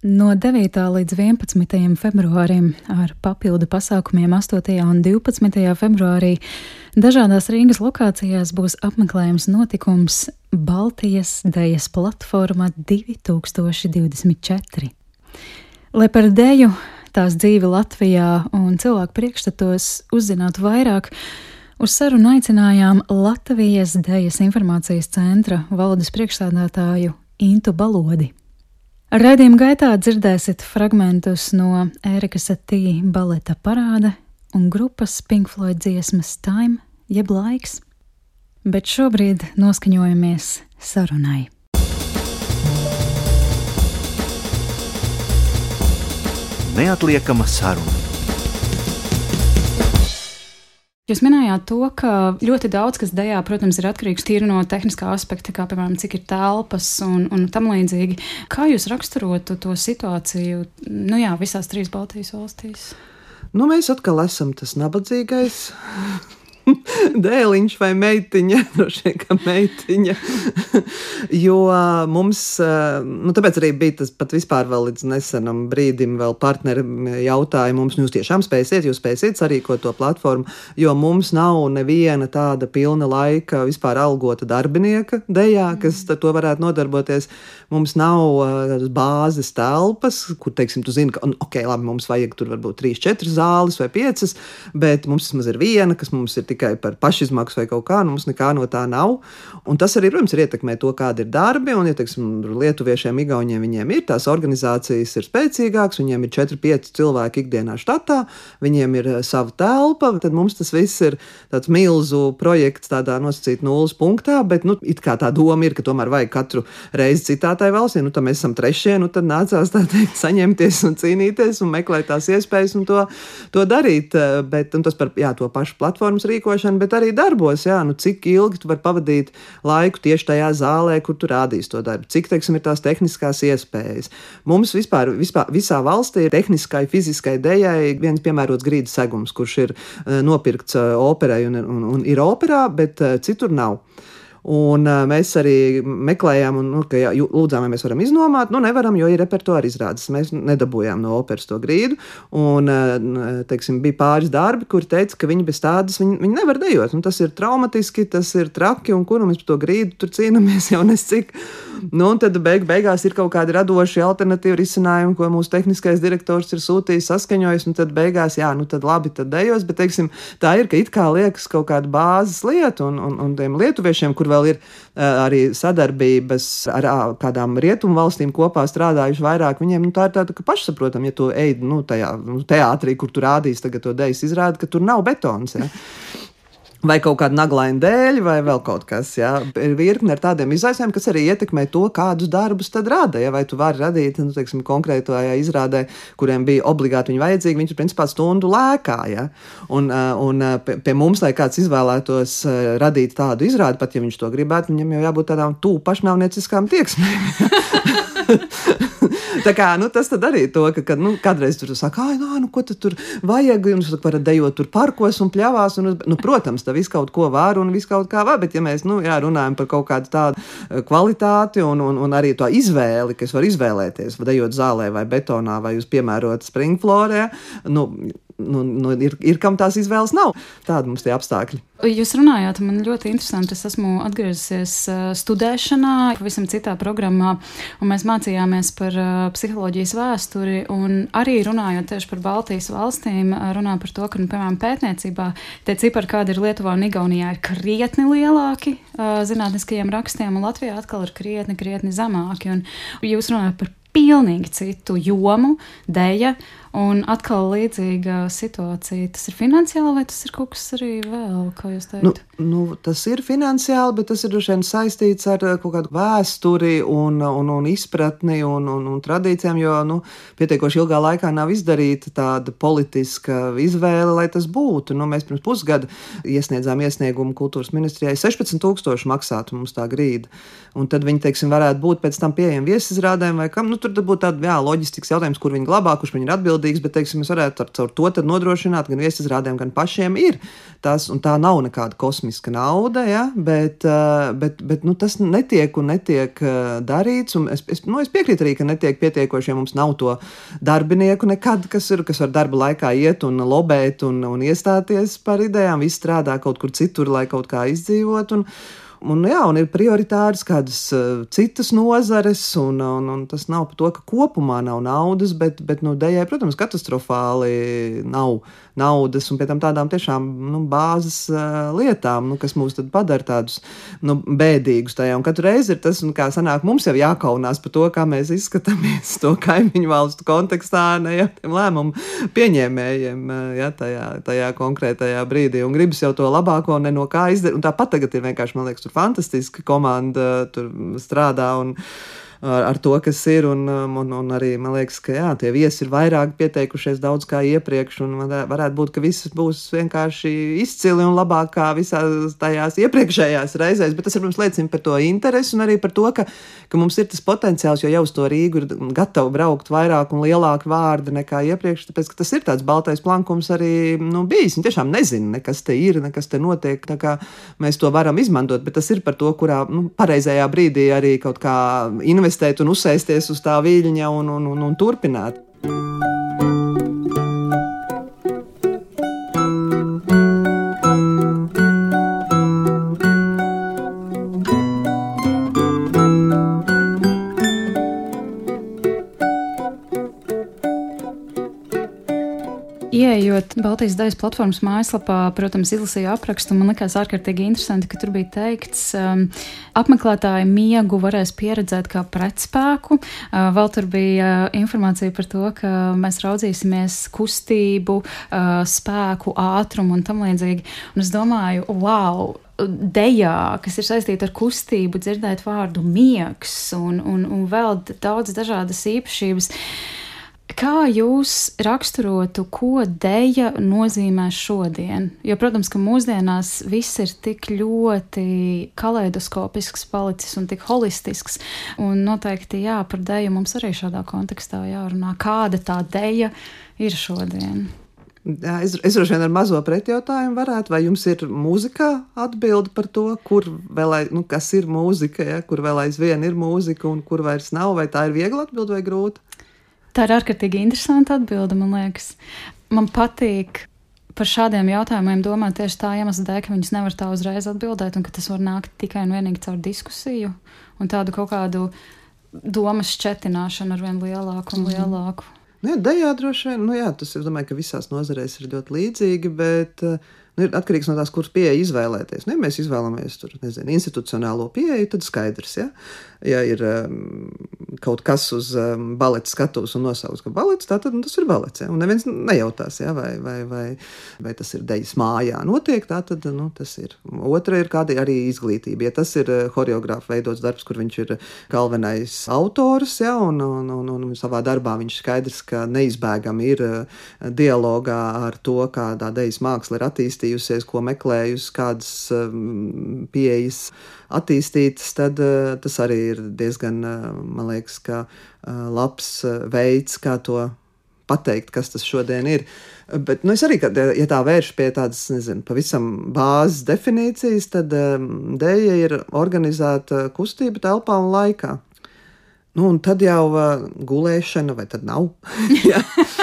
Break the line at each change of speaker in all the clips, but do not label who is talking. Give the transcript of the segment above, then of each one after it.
No 9. līdz 11. februārim ar papildu pasākumiem 8. un 12. februārī dažādās Rīgas lokācijās būs apmeklējums notikums Baltijas dejas platforma 2024. Lai par deju, tās dzīvi Latvijā un cilvēku priekšstatos uzzinātu vairāk, uz sarunu aicinājām Latvijas dejas informācijas centra valdes priekšstādātāju Intu Balodi. Raidījuma gaitā dzirdēsiet fragmentus no Ērika Satīja baleta parāda un grupas Pink Floyd dziesmas Time jeb laiks, bet šobrīd noskaņojamies sarunai.
Neatliekama saruna.
Jūs minējāt to, ka ļoti daudz kas dejā, protams, ir atkarīgs tīri no tehniskā aspekta, kā piemēram, cik ir telpas un, un tam līdzīgi. Kā jūs raksturotu to situāciju nu jā, visās trīs Baltijas valstīs?
Nu, mēs atkal esam tas nabadzīgais. dēliņš vai meitiņa, droši vien, ka meitiņa. jo mums, nu, tāpēc arī bija tas pat vispār vēl līdz nesenam brīdim, vēl partneri jautāja mums, nu, jūs tiešām spēsiet, jūs spēsiet sarīkot to platformu, jo mums nav neviena tāda pilna laika vispār algota darbinieka dejā, kas ar to varētu nodarboties. Mums nav tādas bāzes telpas, kur, teiksim, tu zini, ka, ok, labi, mums vajag tur varbūt trīs, četras zāles vai piecas, bet mums vismaz ir viena, kas mums ir tikai par pašizmaksu vai kaut kā, nu mums nekā no tā nav. Un tas arī, protams, ir ietekmē to, kādi ir darbi. Un, ja teiksim, lietuviešiem, igauniem viņiem ir tās organizācijas, ir spēcīgākas, viņiem ir 4-5 cilvēki ikdienā štatā, viņiem ir eh, sava telpa, tad mums tas viss ir tāds milzu projekts, tādā nosacīta nulles punktā. Bet, nu, tā doma ir, ka tomēr vajag katru reizi citātai valstī, nu, tad mēs esam trešie, nu, tad nācās tā teikt, saņemties un cīnīties un meklēt tās iespējas un to, to darīt. Eh, bet, tas par jā, to pašu platformas rīkošanu rīkošana, bet arī darbos. Jā, nu, cik ilgi tu vari pavadīt laiku tieši tajā zālē, kur tu rādīsi to darbu, cik teiksim, ir tās tehniskās iespējas. Mums vispār, vispār visā valstī ir tehniskai, fiziskai dejai viens piemērots grīdas segums, kurš ir uh, nopirkts uh, operai un, un, un ir operā, bet uh, citur nav. Un, uh, mēs arī meklējām, un, nu, ka jā, lūdzām, vai mēs varam iznomāt. Nu, nevaram, jo ir repertuāra izrādes. Mēs nedabūjām no operas to grīdu. Un, uh, teiksim, bija pāris darbi, kur teica, ka viņi bez tādas viņi, viņi nevar dejot. Nu, tas ir traumatiski, tas ir traki, un kur nu mēs par to grīdu tur cīnāmies jau nescik. Nu, un tad beig, beigās ir kaut kādi radoši alternatīvi risinājumi, ko mūsu tehniskais direktors ir sūtījis, saskaņojis. Tad beigās, jā, nu tad labi, tad dejos. Bet teiksim, tā ir, ka it kā liekas kaut kāda bāzes lieta, un, un, un tiem lietuviešiem, kur vēl ir arī sadarbības ar kādām rietumu valstīm kopā strādājuši vairāk, viņiem nu, tā ir tāda, ka pašsaprotam, ja tu ej nu, tajā nu, teātrī, kur tu rādīsi tagad to dejas izrādi, ka tur nav betons. Ja? Vai kaut kāda naglaina dēļ, vai vēl kaut kas tāds. Ir virkne ar tādiem izaicinājumiem, kas arī ietekmē to, kādus darbus tad rada. Ja? Vai tu vari radīt nu, teiksim, konkrētajā izrādē, kuriem bija obligāti viņi vajadzīgi, viņi principā stundu lēkā. Ja? Un, un pie mums, lai kāds izvēlētos radīt tādu izrādi, pat ja viņš to gribētu, viņam jau jābūt tādām tūlīt pašnāvnieciskām tieksmēm. tā kā, nu, tas arī to, ka, ka nu, kādreiz tur saka, ah, nu, nu, ko tu tur vajag, un jūs varat dejot tur parkos un pļāvās, un, nu, protams, tā viss kaut ko var un viss kaut kā var, bet ja mēs, nu, jā, runājam par kaut kādu tādu eh, kvalitāti un, un, un arī to izvēli, kas var izvēlēties, vai dejot zālē vai betonā vai uz piemērotas springflorē, nu, nu, nu, ir, ir kam tās izvēles nav. Tādi mums tie apstākļi.
Jūs runājāt, man ļoti interesanti. Es esmu atgriezusies studēšanā, pavisam citā programmā, un mēs mācījāmies par psiholoģijas vēsturi. Arī runājot tieši par Baltijas valstīm, runā par to, ka, nu, piemēram, pētniecībā tie cipari, kādi ir Lietuvā un Igaunijā, ir krietni lielāki zinātniskajiem rakstiem, un Latvijā atkal ir krietni, krietni zemāki. Un jūs runājat par pilnīgi citu jomu, dēļa. Un atkal līdzīga situācija. Tas ir finansiāli, vai tas ir kaut kas arī vēl, kā jūs teicat?
Nu, nu, tas ir finansiāli, bet tas ir vien saistīts ar eh, kaut kādu vēsturi un, un, un izpratni un, un, un tradīcijām, jo nu, pietiekoši ilgā laikā nav izdarīta tāda politiska izvēle, lai tas būtu. Nu, mēs pirms pusgada iesniedzām iesniegumu kultūras ministrijai 16,000 maksātu mums tā grīda. Un tad viņi, teiksim, varētu būt pēc tam pieejami viesizrādēm vai kam. Nu, tur būtu tāds loģistisks jautājums, kur viņi glabā, kurš viņi ir atbildīgi atbildīgs, bet, teiksim, mēs varētu ar to nodrošināt gan viesizrādēm, gan pašiem ir. Tas, tā nav nekāda kosmiska nauda, ja, bet, uh, bet, bet nu, tas netiek un netiek uh, darīts. Es, es, nu, es piekrītu arī, ka netiek pietiekoši, ja mums nav to darbinieku nekad, kas, ir, kas var darba laikā iet un lobēt un, un iestāties par idejām. Visi strādā kaut kur citur, lai kaut kā izdzīvot. Un, Un, jā, un ir prioritāras kādas uh, citas nozares, un, un, un tas nav par to, ka kopumā nav naudas, bet, bet nu, dējai, protams, katastrofāli nav naudas un pie tam tādām tiešām nu, bāzes uh, lietām, nu, kas mūs padara tādus nu, bēdīgus tajā. Un katru reizi ir tas, un kā sanāk, mums jau jākaunās par to, kā mēs izskatāmies to kaimiņu valstu kontekstā, ne jau tiem lēmumu pieņēmējiem ja, tajā, tajā konkrētajā brīdī. Un gribas jau to labāko, ne no kā izdarīt. Tāpat tagad ir vienkārši, man liekas, tur fantastiski komanda tur strādā. Un, ar, ar to, kas ir. Un, um, un, un arī man liekas, ka jā, tie viesi ir vairāk pieteikušies daudz kā iepriekš. Varētu būt, ka viss būs vienkārši izcili un labāk kā visās tajās iepriekšējās reizēs. Bet tas, protams, liecina par to interesi un arī par to, ka, ka mums ir tas potenciāls, jo jau uz to Rīgu ir gatavi braukt vairāk un lielāk vārdi nekā iepriekš. Tāpēc tas ir tāds baltais plankums arī nu, bijis. Viņi tiešām nezina, kas te ir, kas te notiek. Mēs to varam izmantot, bet tas ir par to, kurā nu, pareizajā brīdī arī kaut kā investēt investēt un uzsēsties uz tā viļņa un, un, un, un turpināt.
Ieejot Baltijas daļas platformas mājaslapā, protams, izlasīju aprakstu. Man liekas, ārkārtīgi interesanti, ka tur bija teikts, um, apmeklētāji miegu varēs pieredzēt kā pretspēku. Uh, vēl tur bija uh, informācija par to, ka mēs raudzīsimies kustību, uh, spēku, ātrumu un tam līdzīgi. Un es domāju, wow! dejā, kas ir saistīta ar kustību, dzirdēt vārdu miegs un, un, un vēl daudz dažādas īpašības. Uh, Kā jūs raksturotu, ko dēļa nozīmē šodien? Jo, protams, ka mūsdienās viss ir tik ļoti kaleidoskopisks, palicis un tik holistisks. Un noteikti, jā, par dēļu mums arī šādā kontekstā jārunā. Kāda tā dēļa ir šodien?
Jā, es, es droši vien ar mazo pretjautājumu varētu, vai jums ir mūzikā atbilde par to, kur vēl, nu, kas ir mūzika, ja, kur vēl aizvien ir mūzika un kur vairs nav, vai tā ir viegli atbild vai grūti?
Tā ir ārkārtīgi interesanta atbilde, man liekas. Man patīk par šādiem jautājumiem domāt tieši tā iemesla dēļ, ka viņas nevar tā uzreiz atbildēt, un ka tas var nākt tikai un vienīgi caur diskusiju un tādu kaut kādu domas šķetināšanu ar vien lielāku un mhm. lielāku.
Nu, jā, dejā droši vien, nu jā, tas ir, domāju, ka visās nozarēs ir ļoti līdzīgi, bet uh, Nu, ir atkarīgs no tās, kuras pieeja izvēlēties. Nu, ja mēs izvēlamies tur, nezinu, institucionālo pieeju, tad skaidrs, ja, ja ir um, kaut kas uz um, baleta skatuves un nosauks, ka balets, tā tad nu, tas ir balets. Ja, un neviens nejautās, ja, vai, vai, vai, vai tas ir dejas mājā notiek, tā tad nu, tas ir. Otra ir kāda arī izglītība. Ja tas ir horeogrāfa veidots darbs, kur viņš ir galvenais autors, ja, un, un, un, un savā darbā viņš skaidrs, ka neizbēgami ir dialogā ar to, kādā dejas māksla ir attīstīta attīstījusies, ko meklējusi, kādas um, pieejas attīstītas, tad uh, tas arī ir diezgan, uh, man liekas, ka uh, labs veids, kā to pateikt, kas tas šodien ir. Bet nu, es arī, kad, ja tā vērš pie tādas, nezinu, pavisam bāzes definīcijas, tad um, dēļa ir organizēta kustība telpā un laikā. Nu, un tad jau uh, gulēšana, vai tad nav?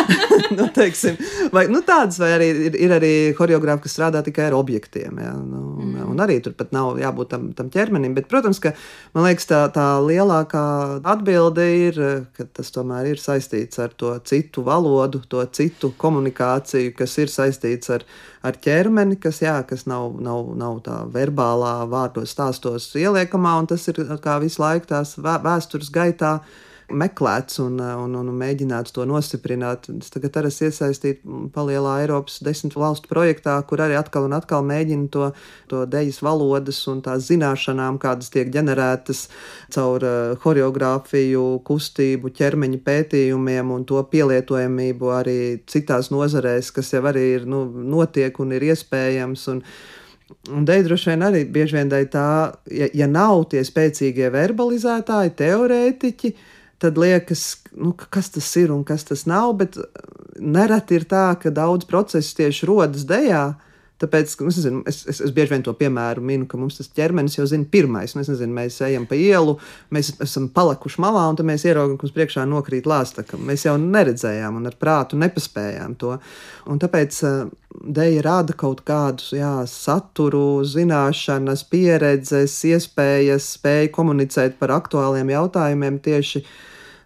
nu, teiksim, vai, nu, tādas, vai arī ir, ir arī choreogrāfi, kas strādā tikai ar objektiem. Ja? Nu, un, mm. un arī tur pat nav jābūt tam, tam ķermenim. Bet, protams, ka man liekas, tā, tā lielākā atbilde ir, ka tas tomēr ir saistīts ar to citu valodu, to citu komunikāciju, kas ir saistīts ar, ar ķermeni, kas, jā, kas nav, nav, nav tā verbālā vārdos stāstos ieliekamā, un tas ir kā visu laiku tās vēstures gaitā meklēts un, un, un mēģināts to nostiprināt. Es tagad arī esmu iesaistīts palielā Eiropas desmit valstu projektā, kur arī atkal un atkal mēģina to, to dejas valodas un tās zināšanām, kādas tiek ģenerētas caur uh, choreogrāfiju, kustību, ķermeņa pētījumiem un to pielietojamību arī citās nozarēs, kas jau arī ir nu, notiek un ir iespējams. Un, Un dēļ droši vien arī bieži vien tā, ja, ja nav tie spēcīgie verbalizētāji, teorētiķi, tad liekas, nu, kas tas ir un kas tas nav. Bet nereti ir tā, ka daudz procesu tieši rodas dejā, Tāpēc nu, es, nezinu, es, es, es bieži vien to piemēru minu, ka mums tas ķermenis jau zina pirmais. Nu, nezinu, mēs ejam pa ielu, mēs esam palikuši malā, un tad mēs ieraugam, ka mums priekšā nokrīt lāstaka. Mēs jau neredzējām un ar prātu nepaspējām to. Un tāpēc uh, Deja rada kaut kādus jā, saturu, zināšanas, pieredzes, iespējas, spēju komunicēt par aktuāliem jautājumiem tieši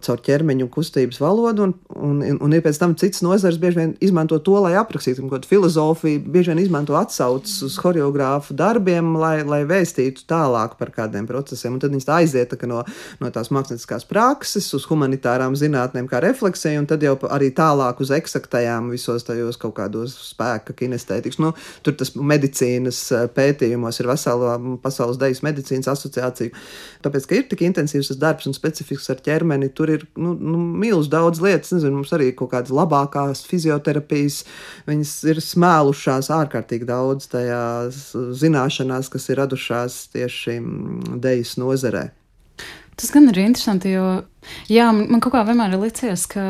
caur ķermeņa kustības valodu, un, un, un ir pēc tam cits nozars bieži vien izmanto to, lai aprakstītu kaut kādu filozofiju, bieži vien izmanto atsauces uz choreogrāfu darbiem, lai, lai vēstītu tālāk par kādiem procesiem. Un tad tā aiziet tā, no, no tās mākslinieckās prakses uz humanitārām zinātnēm, kā refleksija, un tad jau arī tālāk uz eksaktajām visos tajos kaut kādos spēka kinestētikas. Nu, tur tas medicīnas eh, pētījumos ir vesela pasaules dejas medicīnas asociācija. Tāpēc, ka ir tik intensīvs tas darbs un specifisks ar ķermeni, tur ir nu, nu, milz daudz lietas. Nezinu, mums arī kaut kādas labākās fizioterapijas. Viņas ir smēlušās ārkārtīgi daudz tajās zināšanās, kas ir radušās tieši dejas nozarē.
Tas gan ir interesanti, jo jā, man kaut kā vienmēr ir licies, ka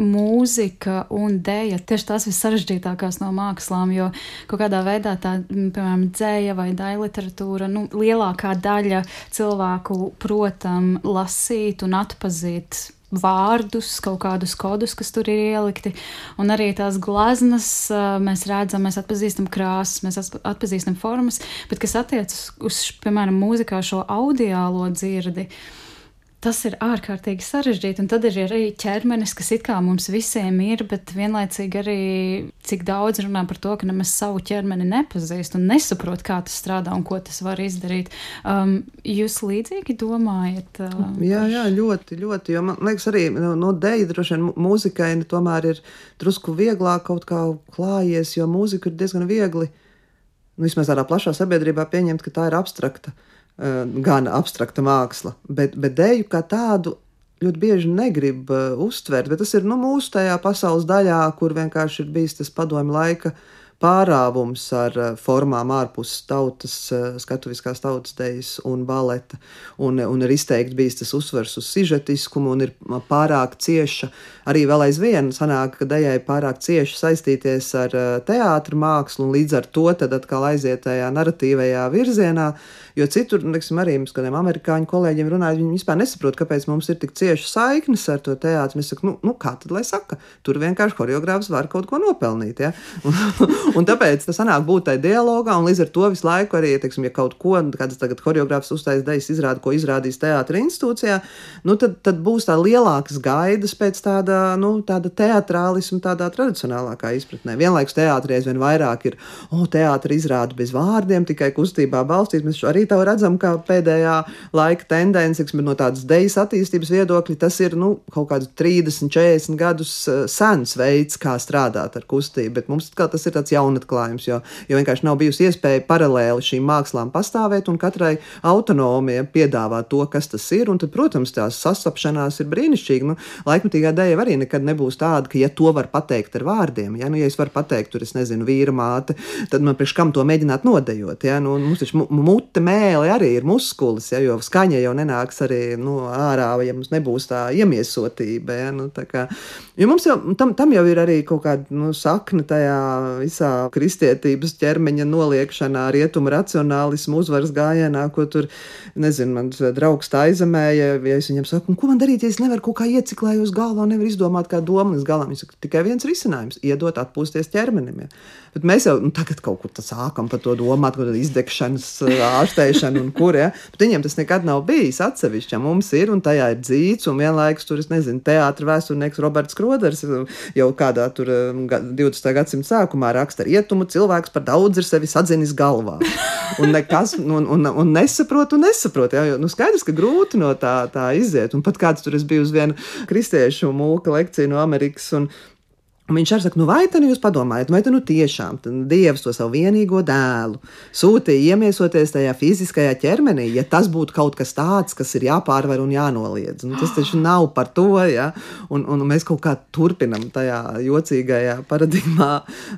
mūzika un dēļa tieši tās vissarežģītākās no mākslām, jo kaut kādā veidā tā, piemēram, dzēja vai daļa literatūra, nu, lielākā daļa cilvēku, protam, lasīt un atpazīt vārdus, kaut kādus kodus, kas tur ir ielikti. Un arī tās glazmas mēs redzam, mēs atpazīstam krāsas, mēs atpazīstam formas, bet kas attiecas uz, piemēram, mūzikā šo audiālo dzirdi. Uh, tas ir ārkārtīgi sarežģīti. Un tad ir arī ķermenis, kas it kā mums visiem ir, bet vienlaicīgi arī cik daudz runā par to, ka nemaz savu ķermeni nepazīst un nesaprot, kā tas strādā un ko tas var izdarīt. Um, jūs līdzīgi domājat?
Uh, jā, jā, ļoti, ļoti. Jo man liekas, arī no, no dēļa droši vien mūzikai tomēr ir drusku vieglāk kaut kā klājies, jo mūzika ir diezgan viegli. Nu, vismaz tādā plašā sabiedrībā pieņemt, ka tā ir abstrakta. Uh, gan abstrakta māksla, bet, bet dēļu kā tādu ļoti bieži negrib uh, uztvert, bet tas ir nu, mūsu tajā pasaules daļā, kur vienkārši ir bijis tas padomju laika pārāvums ar uh, formām ārpus tautas, uh, skatuviskās tautas dejas un baleta, un, un ir izteikti bijis tas uzsvers uz sižetiskumu un ir pārāk cieša, arī vēl aizvien sanāk, ka dejai pārāk cieši saistīties ar teātru mākslu, un līdz ar to tad atkal aiziet tajā narratīvajā virzienā, uh, Jo citur, neksim, arī mums kādiem amerikāņu kolēģiem runājot, viņi vispār nesaprot, kāpēc mums ir tik cieši saiknes ar to teātri. Mēs sakām, nu, nu, kā tad lai saka, tur vienkārši choreogrāfs var kaut ko nopelnīt. Ja? Un, un tāpēc tas sanāk būt tajā dialogā, un līdz ar to visu laiku arī, teiksim, ja kaut ko, kāds tagad choreogrāfs uztais dejas izrāda, ko izrādīs teātra institūcijā, nu, tad, tad būs tā lielākas gaidas pēc tāda, nu, tāda teatrālisma, tādā tradicionālākā izpratnē. Vienlaikus teātrī aizvien vairāk ir, o, teātra izrāda bez vārdiem, tikai kustībā balstīts. Mēs arī to redzam, kā pēdējā laika tendence, bet no tādas dejas attīstības viedokļa tas ir nu, kaut kāds 30, 40 gadus eh, sens veids, kā strādāt ar kustību. Bet mums tas ir tāds jaunatklājums, jo, jo vienkārši nav bijusi iespēja paralēli šīm mākslām pastāvēt un katrai autonomijai piedāvāt to, kas tas ir. Un tad, protams, tās sasapšanās ir brīnišķīgi. Nu, laikmatīgā dēļa arī nekad nebūs tāda, ka, ja to var pateikt ar vārdiem, ja, nu, ja es varu pateikt, tur es nezinu, vīra māte, tad man priekš kam to mēģināt nodejot. Ja, nu, mums taču mute mēģina mēli arī ir muskulis, ja, jo skaņa jau nenāks arī nu, ārā, ja mums nebūs tā iemiesotība. Ja, nu, tā kā, jo mums jau tam, tam jau ir arī kaut kāda nu, sakne tajā visā kristietības ķermeņa noliekšanā, rietumu racionālismu uzvaras gājienā, ko tur, nezinu, mans draugs tā aizemēja, ja es viņam saku, ko man darīt, ja es nevaru kaut kā ieciklēt uz galvu, nevaru izdomāt kā domu līdz galam. Viņš saka, tikai viens risinājums - iedot atpūsties ķermenim. Ja. Bet mēs jau nu, tagad kaut kur sākam par to domāt, ko izdegšanas ārstēšana un kur. Ja? Bet viņiem tas nekad nav bijis atsevišķi. Ja mums ir un tajā ir dzīts, un vienlaikus tur, nezinu, teātris vēsturnieks Roberts Kroders jau kādā tur 20. gadsimta sākumā raksta ar rietumu cilvēks par daudz ir sevi sadzinis galvā. Un nekas, un, un, un nesaprot, un nesaprot. Ja? Jo, nu, skaidrs, ka grūti no tā, tā iziet. Un pat kāds tur es biju uz vienu kristiešu mūka lekciju no Amerikas. Un, Un viņš arī saka, nu vai tad jūs padomājat, vai tad nu tiešām Dievs to savu vienīgo dēlu sūtīja iemiesoties tajā fiziskajā ķermenī, ja tas būtu kaut kas tāds, kas ir jāpārvar un jānoliedz. Nu, tas taču nav par to, ja? un, un mēs kaut kā turpinam tajā jocīgajā paradigmā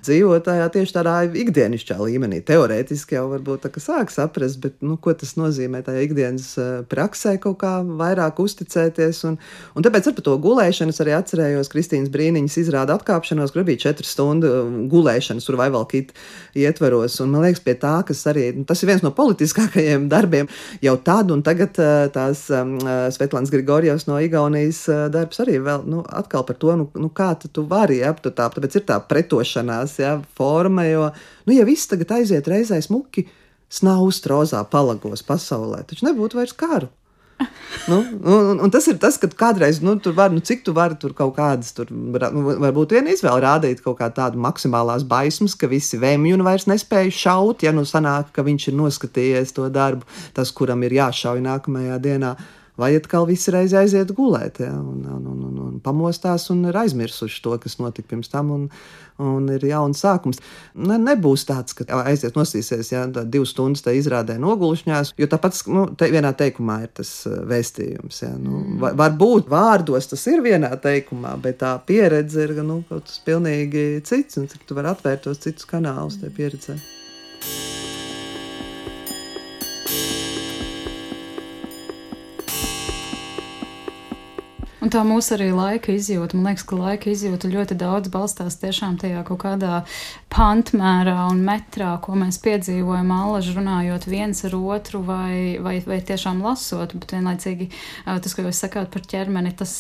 dzīvot tajā tieši tādā ikdienišķā līmenī. Teorētiski jau varbūt tā kā sāk saprast, bet nu, ko tas nozīmē tajā ikdienas eh, praksē kaut kā vairāk uzticēties. Un, un tāpēc ar to gulēšanu es arī atcerējos Kristīnas Brīniņas izrādu atkal atkāpšanos, kur bija četru stundu gulēšanas, tur vai vēl kit ietveros. Un man liekas, pie tā, kas arī, nu, tas ir viens no politiskākajiem darbiem jau tad, un tagad tās um, Svetlāns Grigorjevs no Igaunijas darbs arī vēl, nu, atkal par to, nu, nu kā tu vari, ja, tu tā, tāpēc ir tā pretošanās, ja, forma, jo, nu, ja viss tagad aiziet reizē smuki, snaust rozā palagos pasaulē, taču nebūtu vairs karu. nu, un, un tas ir tas, ka kādreiz, nu, tur var, nu, cik tu vari tur kaut kādas, tur nu, varbūt viena izvēle rādīt kaut kā tādu maksimālās baismas, ka visi vēmju un vairs nespēja šaut, ja nu sanāk, ka viņš ir noskatījies to darbu, tas, kuram ir jāšauj nākamajā dienā vai atkal visu reizi aiziet gulēt, ja, un, un, un pamostās un ir aizmirsuši to, kas notika pirms tam, un, un ir jauns sākums. Ne, nebūs tāds, ka aiziet nosīsies, ja divas stundas te izrādē nogulšņās, jo tāpat nu, te, vienā teikumā ir tas uh, vēstījums. Ja, nu, mm. var, varbūt vārdos tas ir vienā teikumā, bet tā pieredze ir nu, kaut kas pilnīgi cits, un cik tu vari atvērt tos citus kanālus tajā pieredzē.
Un tā mūsu arī laika izjūta. Man liekas, ka laika izjūta ļoti daudz balstās tiešām tajā kaut kādā pantmērā un metrā, ko mēs piedzīvojam, allaži runājot viens ar otru vai, vai, vai tiešām lasot. Bet vienlaicīgi tas, ko jūs sakāt par ķermeni, tas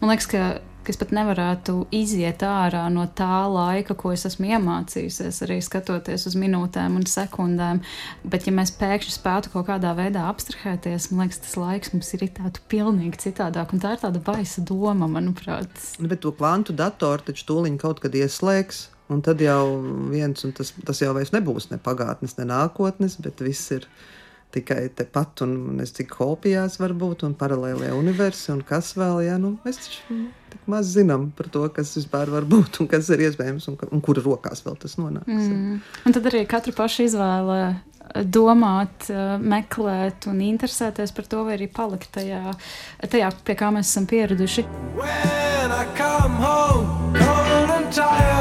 man liekas, ka ka es pat nevarētu iziet ārā no tā laika, ko es esmu iemācījusies, arī skatoties uz minūtēm un sekundēm. Bet, ja mēs pēkšņi spētu kaut kādā veidā abstrahēties, man liekas, tas laiks mums ir tādu pilnīgi citādāk. Un tā ir tāda baisa doma, manuprāt.
Nu, bet to kvantu datoru taču tūliņ kaut kad ieslēgs. Un tad jau viens, un tas, tas jau vairs nebūs ne pagātnes, ne nākotnes, bet viss ir tikai tepat, un es cik kopijās var būt, un paralēlie universi, un kas vēl, ja, nu, mēs taču tik maz zinām par to, kas vispār var būt un kas ir iespējams un, un kura rokās vēl tas nonāks. Mm.
Un tad arī katra paša izvēle domāt, meklēt un interesēties par to, vai arī palikt tajā, tajā pie kā mēs esam pieraduši. When I come home, cold and tired,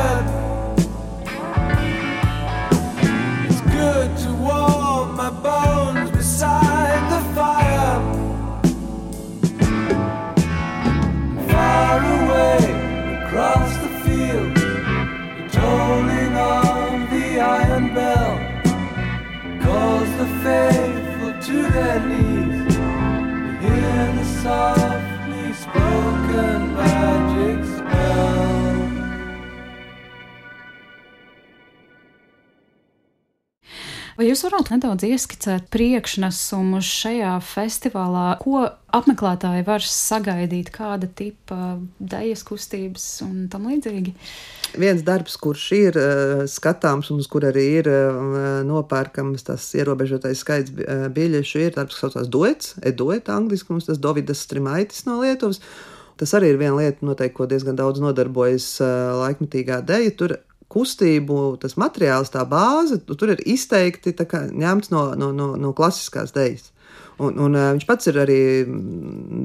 faithful to their knees. You hear the softly spoken magic spell. Vai jūs varat nedaudz ieskicēt priekšnesumus šajā festivālā, ko apmeklētāji var sagaidīt, kāda tipa dēļas kustības un tam līdzīgi?
Viens darbs, kurš ir uh, skatāms un uz kur arī ir uh, nopērkams tas ierobežotais skaits uh, biļešu, ir darbs, kas saucās Duets, Eduet, angliski mums tas Dovidas Strimaitis no Lietuvas. Tas arī ir viena lieta, noteikti, ko diezgan daudz nodarbojas uh, laikmetīgā dēļa. Tur kustību, tas materiāls, tā bāze, tur ir izteikti kā, ņemts no, no, no, no klasiskās dēļas. Un, un, viņš pats ir arī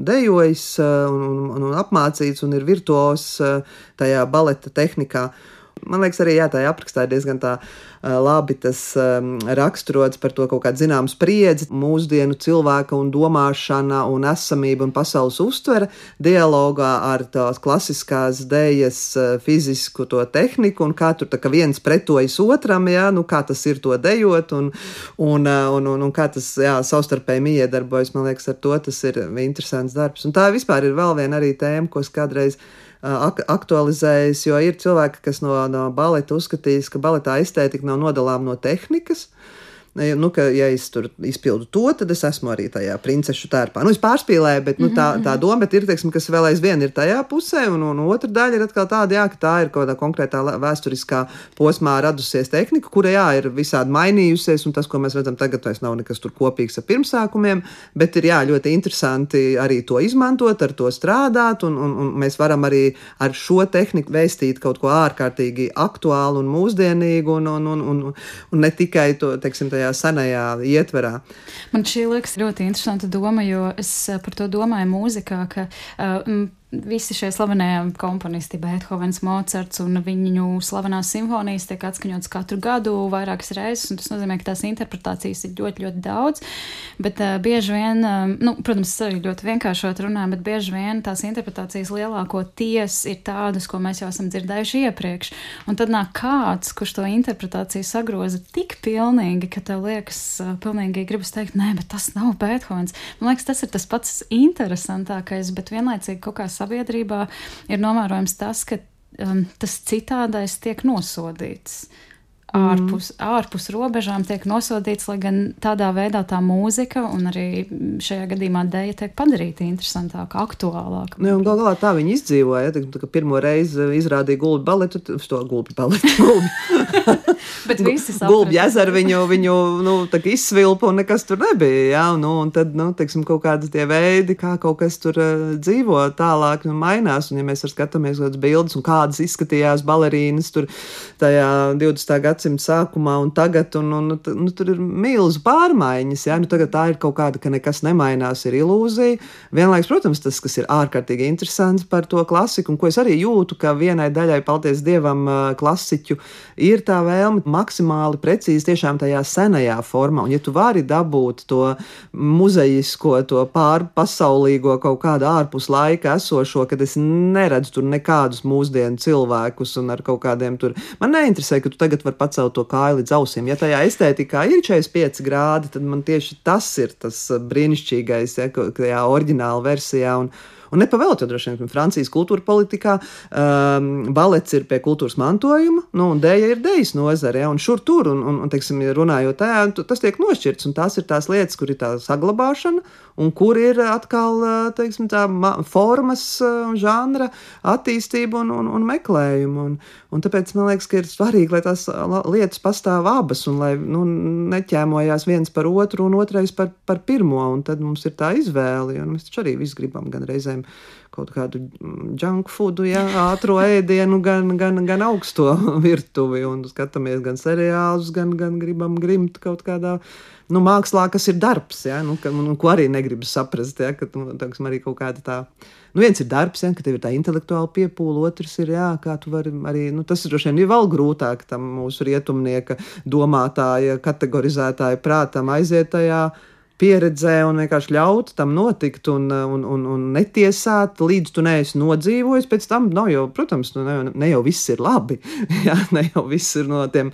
dejojis un, un, un apmācīts un ir virtuos tajā baleta tehnikā. Man liekas, arī jā, tā aprakstā ir diezgan tā labi tas um, raksturots par to kaut kādu zināmu spriedzi, mūsdienu cilvēka un domāšana un esamība un pasaules uztvere dialogā ar tās klasiskās dēļas fizisku to tehniku un kā tur tā kā viens pretojas otram, jā, nu kā tas ir to dejot un, un, un, un, un kā tas, jā, savstarpēji miedarbojas, man liekas, ar to tas ir interesants darbs. Un tā vispār ir vēl viena arī tēma, ko es kādreiz ak aktualizējis, jo ir cilvēki, kas no, no baleta uzskatīs, ka baletā estētika nav nodalām no tehnikas. Nu, ka, ja es tur izpildu to, tad es esmu arī tajā princešu tērpā. Nu, es pārspīlēju, bet nu, tā, mhm, tā mhm. doma ir, teiksim, kas vēl aizvien ir tajā pusē, un, un otra daļa ir atkal tāda, jā, ka tā ir kaut kādā konkrētā vēsturiskā posmā radusies tehnika, kura, jā, ir visādi mainījusies, un tas, ko mēs redzam tagad, vairs nav nekas tur kopīgs ar pirmsākumiem, bet ir, jā, ļoti interesanti arī to izmantot, ar to strādāt, un, un, un mēs varam arī ar šo tehniku vēstīt kaut ko ārkārtīgi aktuālu un mūsdienīgu, un, un, un, un, un ne tikai to, teiksim, tajā tajā senajā ietverā.
Man šī liekas ļoti interesanta doma, jo es eh, par to domāju mūzikā, ka uh, visi šie slavenie komponisti, Beethovens, Mocards un viņu slavenās simfonijas tiek atskaņotas katru gadu vairākas reizes, tas nozīmē, ka tās interpretācijas ir ļoti, ļoti daudz. Bet uh, bieži vien, uh, nu, protams, tas arī ļoti vienkāršot runājam, bet bieži vien tās interpretācijas lielākoties ir tādas, ko mēs jau esam dzirdējuši iepriekš. Un tad nāk kāds, kurš to interpretāciju sagroza tik pilnīgi, ka tev liekas, uh, pilnīgi gribas teikt, nē, bet tas nav Beethovens. Man liekas, tas ir tas pats interesantākais, bet vienlaicīgi kaut kā sabiedrībā ir novērojams tas, ka um, tas citādais tiek nosodīts. Mm. Ārpus, ārpus robežām tiek nosodīts, lai gan tādā veidā tā mūzika un arī šajā gadījumā dēļa tiek padarīta interesantāka, aktuālāka.
Nu, Galu galā tā viņi izdzīvoja. Ja, tā, pirmo reizi izrādīja gulbi baletu, to gulbi baletu. Gulbi.
Bet visi
saprata. Gulbi ezeru viņu, viņu nu, izsvilpa un nekas tur nebija. Ja? Nu, un tad, nu, teiksim, kaut kādi tie veidi, kā kaut kas tur uh, dzīvo tālāk, nu, mainās. Un, ja mēs skatāmies uz bildes un kādas izskatījās balerīnas tur tajā 20. Gadsimta sākumā un tagad, un, un, un nu, tur ir milzu pārmaiņas. Ja? Nu, tagad tā ir kaut kāda, ka nekas nemainās, ir ilūzija. Vienlaiks, protams, tas, kas ir ārkārtīgi interesants par to klasiku, un ko es arī jūtu, ka vienai daļai, paldies Dievam, klasiķu ir tā vēlme maksimāli precīzi tiešām tajā senajā formā. Un, ja tu vari dabūt to muzejisko, to pārpasaulīgo kaut kādu ārpus laika esošo, kad es neredzu tur nekādus mūsdienu cilvēkus un ar kaut kādiem tur. Man neinteresē, ka tu tagad vari pacelt to kāju līdz ausīm. Ja tajā estētikā ir 45 grādi, tad man tieši tas ir tas brīnišķīgais, ja, tajā oriģināla versijā. Un, Un nepavēlot, jo droši vien Francijas kultūra politikā um, balets ir pie kultūras mantojuma, nu, un dēļa ir dēļas nozare, ja, un šur tur, un, un, un teiksim, runājot tajā, tas tiek nošķirts, un tās ir tās lietas, kur ir tā saglabāšana, un kur ir atkal, teiksim, tā formas un žanra attīstība un, un, un meklējuma. Un, un tāpēc man liekas, ka ir svarīgi, lai tās lietas pastāv abas, un lai nu, neķēmojās viens par otru un otrais par, par pirmo, un tad mums ir tā izvēle, un mēs taču arī visu gribam gan reizēm kaut kādu junk foodu, ja, ātrā ēdienu, gan, gan, gan augsto virtuvi. Un skatāmies gan seriālus, gan, gan gribam grimt kaut kādā nu, mākslā, kas ir darbs, ja, nu, ka, nu, ko arī negribas saprast. Ja, ka, nu, tāksim, arī kaut kāda tā. Nu, viens ir darbs, ja, ka tev ir tā intelektuāla piepūle, otrs ir, jā, kā tu vari arī, nu, tas ir droši vien vēl grūtāk tam mūsu rietumnieka domātāja, kategorizētāja prātam aiziet tajā pieredzē un vienkārši ļaut tam notikt un, un, un, un netiesāt, līdz tu neesi nodzīvojis. Pēc tam nav jau, protams, nu, ne, ne jau viss ir labi. Jā, ne jau viss ir no tiem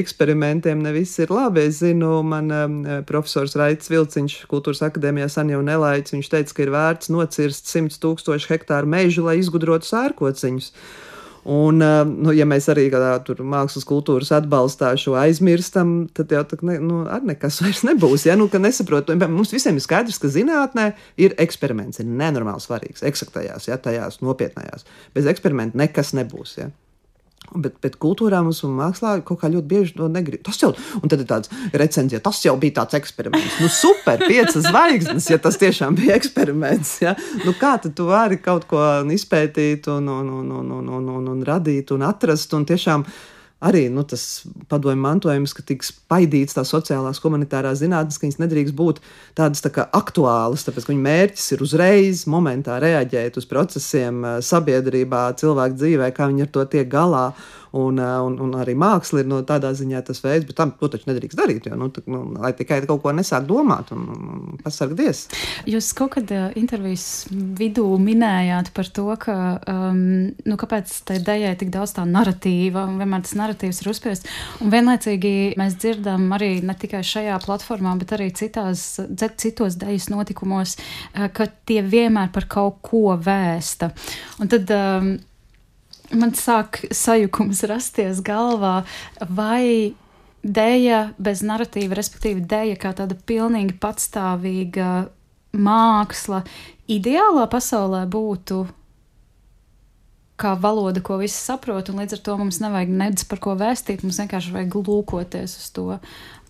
eksperimentiem, ne viss ir labi. Es zinu, man um, profesors Raits Vilciņš kultūras akadēmijā san jau nelaicis, viņš teica, ka ir vērts nocirst 100 tūkstošu hektāru mežu, lai izgudrotu sērkociņus. Un, eh, nu, ja mēs arī kādā mākslas kultūras atbalstā šo aizmirstam, tad jau tā, ne, nu, nekas vairs nebūs. Ja? Nu, nesaprot, mums visiem ir skaidrs, ka zinātnē ir eksperiments, ir nenormāli svarīgs, eksaktajās, ja, tajās nopietnējās. Bez eksperimenta nekas nebūs. Ja? Bet, bet kultūrā mums un mākslā kaut kā ļoti bieži to negrib. Tas jau, un tad ir tāds recenzija, tas jau bija tāds eksperiments. Nu, super, piecas zvaigznes, ja tas tiešām bija eksperiments. Ja? Nu, kā tad tu vari kaut ko izpētīt un, un, un, un, un, un, un, un radīt un atrast un tiešām arī nu, tas padomju mantojums, ka tiks paidīts tās sociālās, humanitārās zinātnes, ka viņas nedrīkst būt tādas tā kā aktuālas, tāpēc ka viņu mērķis ir uzreiz, momentā reaģēt uz procesiem sabiedrībā, cilvēku dzīvē, kā viņi ar to tiek galā. Un, eh, un, un arī māksla ir no tādā ziņā tas veids, bet tam to taču nedrīkst darīt. Jo, nu, tā, nu, lai tikai kaut ko nesāk domāt un, un pasargties.
Jūs kaut kad uh, intervijas vidū minējāt par to, ka um, nu, kāpēc tai dējai tik daudz tā narratīva un vienmēr tas narratīvs ir uzspiests. Un vienlaicīgi mēs dzirdam arī ne tikai šajā platformā, bet arī citās, citos dejas notikumos, uh, ka tie vienmēr par kaut ko vēsta. Un tad, um, man sāk sajukums rasties galvā, vai dēļa bez narratīva, respektīvi dēļa kā tāda pilnīgi patstāvīga māksla, ideālā pasaulē būtu kā valoda, ko visi saprot, un līdz ar to mums nevajag nedz par ko vēstīt, mums vienkārši vajag lūkoties uz to.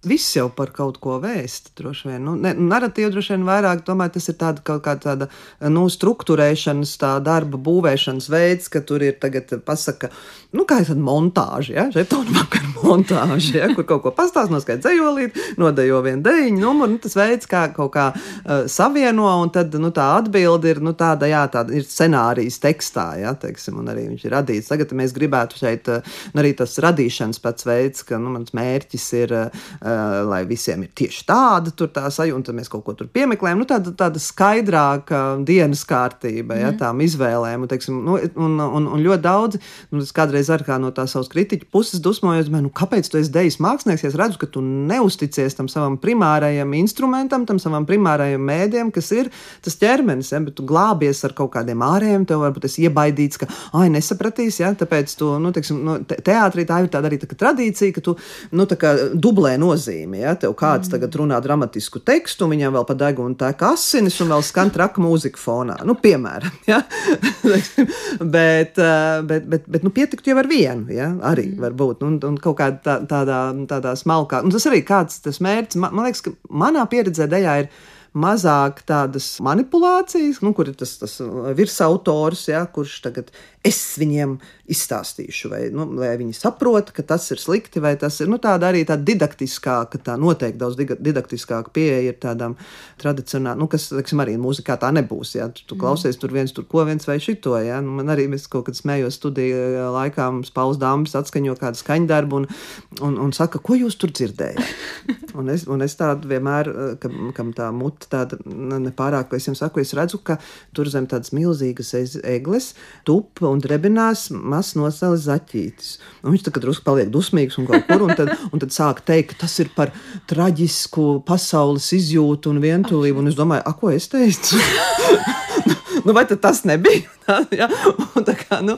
Viss jau par kaut ko vēst. Droši vien, nu, ne, narratīva droši vien vairāk, tomēr tas ir tāda kaut kā tāda, nu, struktūrēšanas, tā darba būvēšanas veids, ka tur ir tagad pasaka, nu, kā ir montāža, ja, žetonu vakar montāža, ja, kur kaut ko pastāst, noskaidro dzējolīt, nodejo vienu dejiņu numuru, nu, tas veids, kā kaut kā uh, savieno, un tad, nu, tā atbilde ir, nu, tāda, jā, tāda ir scenārijas tekstā, ja, teiksim, un arī viņš ir radīts. Tagad mēs gribētu šeit, uh, nu, arī tas radīšanas pats veids, ka, nu, mans mērķis ir, uh, lai visiem ir tieši tāda tā sajūta, tad mēs kaut ko tur piemeklējam. Nu, tāda, tāda skaidrāka dienas kārtība, ja, mm. tām izvēlēm. Un, teiksim, nu, un, un, un ļoti daudz, nu, es kādreiz arī kā no tā savas kritiķa puses dusmojos, nu, kāpēc tu esi dejas mākslinieks, ja es redzu, ka tu neusticies tam savam primārajam instrumentam, tam savam primārajam mēdiem, kas ir tas ķermenis, ja, bet tu glābies ar kaut kādiem ārējiem, tev varbūt esi iebaidīts, ka, ai, nesapratīs, ja, tāpēc tu, nu, teiksim, nu, te, teātrī tā ir tāda arī tā, tradīcija, ka tu, nu, tā kā dublē nozīmi, ja, tev kāds mm. tagad runā dramatisku tekstu, un viņam vēl pa degunu tā kā asinis, un vēl skan traka mūzika fonā, nu, piemēram, ja, bet, eh, bet, bet, bet, nu, pietikt jau ar vienu, ja, arī mm. varbūt, un, un kaut kādā tā, tādā, tādā smalkā, un tas arī kāds tas mērķis, man, man liekas, ka manā pieredzē dejā ir mazāk tādas manipulācijas, nu, kur ir tas, tas virsautors, ja, kurš tagad es viņiem izstāstīšu, vai, nu, lai viņi saprot, ka tas ir slikti, vai tas ir nu, tāda arī tāda didaktiskāka, tā noteikti daudz didaktiskāka pieeja ir tādām tradicionālām, nu, kas, teiksim, arī mūzikā tā nebūs, ja tu, tu mm. klausies tur viens, tur ko viens vai šito, ja, nu, man arī mēs kaut kad smējos studiju laikā, mums pauls dāmas atskaņo kādu skaņdarbu un, un, un saka, ko jūs tur dzirdējāt? un es, un es tādu vienmēr, kam, kam tā muta tāda nepārāk, es jums saku, es redzu, ka tur zem tādas milzīgas egles tup un drebinās mazs nosēlis zaķītis. Un viņš tagad drusku paliek dusmīgs un kaut kur, un tad, un tad sāk teikt, ka tas ir par traģisku pasaules izjūtu un vientulību. Un es domāju, a, ko es teicu? nu, vai tas nebija? ja? Un, kā, nu,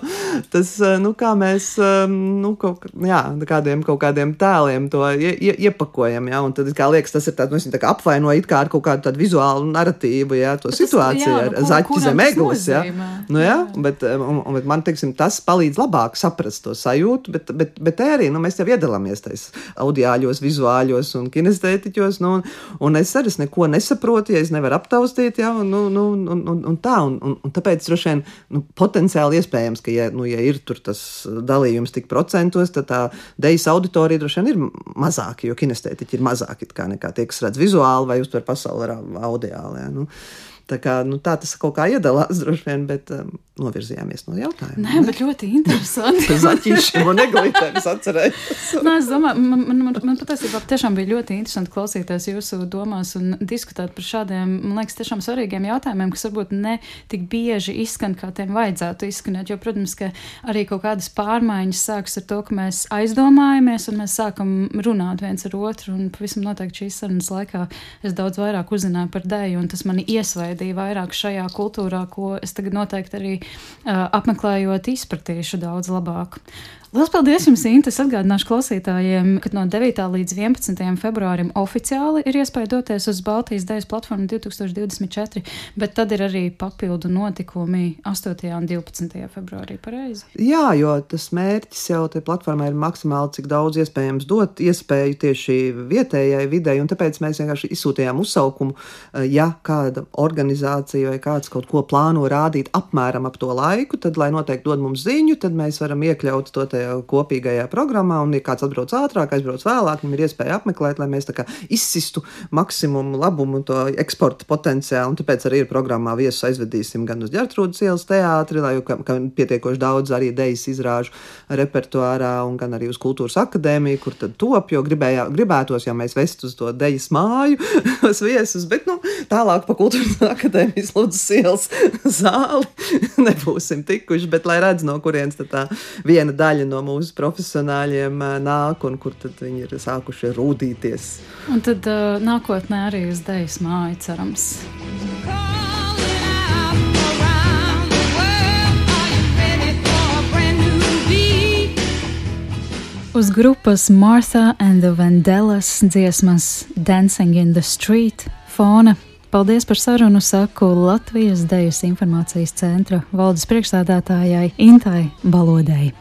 tas, nu, kā mēs nu, kaut, jā, kādiem, kaut kādiem tēliem to ie, ie, iepakojam, ja? un tad liekas, tas ir tāds, nu, tā apvaino kā ar kaut kādu vizuālu narratīvu, ja? to tas, situāciju jā, nu, ar zaķi zem eglis. Ja? Nu, jā, bet, un, un, bet man, teiksim, tas palīdz labāk saprast to sajūtu, bet, bet, bet arī nu, mēs jau iedalāmies tajos audiāļos, vizuāļos un kinestētiķos, nu, un, un es arī neko nesaprotu, ja es nevaru aptaustīt, ja? un, nu, nu, un, un, un tā, un, un, un tāpēc droši vien nu, potenciāli iespējams, ka, ja, nu, ja ir tas dalījums tik procentos, tad tā dejas auditorija droši vien ir mazāka, jo kinestētiķi ir mazāki nekā tie, kas redz vizuāli vai uztver pasauli ar audiāli. Ja, nu. Tā, kā, nu, tā tas kaut kā iedalās droši vien, bet um, novirzījāmies no jautājuma.
Nē, ne? bet ļoti interesanti.
Zaķīšiem un eglītēm es atcerējos.
Nē, es domāju, man, man, man, man patiesībā tiešām bija ļoti interesanti klausīties jūsu domās un diskutēt par šādiem, man liekas, tiešām svarīgiem jautājumiem, kas varbūt ne tik bieži izskan, kā tiem vajadzētu izskanēt. Jo, protams, ka arī kaut kādas pārmaiņas sākas ar to, ka mēs aizdomājamies un mēs sākam runāt viens ar otru. Un pavisam noteikti šīs sarunas laikā es daudz vairāk uzzināju par dēju, un tas mani iesvaidīja iesaistīja vairāk šajā kultūrā, ko es tagad noteikti arī apmeklējot, izpratīšu daudz labāk. Lielas paldies jums, Inta! Es atgādināšu klausītājiem, ka no 9. līdz 11. februārim oficiāli ir iespēja doties uz Baltijas Dēļas platformu 2024, bet tad ir arī papildu notikumi 8. un 12. februārī. Pareizi?
Jā, jo tas mērķis jau te platformai ir maksimāli, cik daudz iespējams dot iespēju tieši vietējai videi, un tāpēc mēs vienkārši izsūtījām uzsaukumu, eh, ja kāda organizācija vai kāds kaut ko plāno rādīt apmēram ap to laiku, tad, lai noteikti dod mums ziņu, tad mēs varam iekļaut to tajā kopīgajā programmā, un, ja kāds atbrauc ātrāk, aizbrauc vēlāk, viņam ir iespēja apmeklēt, lai mēs izsistu maksimumu labumu, to eksporta potenciālu. Tāpēc arī ir programmā viesus aizvedīsim gan uz Gertrūdas ielas teātri, lai ka pietiekoši daudz arī dejas izrāžu repertuārā, un gan arī uz kultūras akadēmiju, kur tad top, jo gribējā, gribētos, ja mēs vestu uz to dejas māju, uz viesus, bet nu, tālāk pa kultūras akadēmijas lūdzu ielas zāli nebūsim tikuši, bet lai redz, no kurienes tā viena daļa no mūsu profesionāļiem nāk un kur tad viņi ir sākuši rūdīties.
Un tad uh, nākotnē arī uz Dejas māju cerams. Uz grupas Martha and the Vandellas dziesmas Dancing in the Street fona Paldies par sarunu, saku Latvijas Dejas informācijas centra valdes priekšstādātājai Intai Balodai.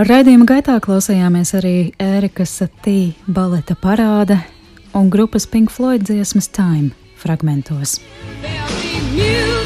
Raidījuma gaitā klausījāmies arī Ērika Satī baleta parāde un grupas Pink Floyd dziesmas Time fragmentos. There'll be music.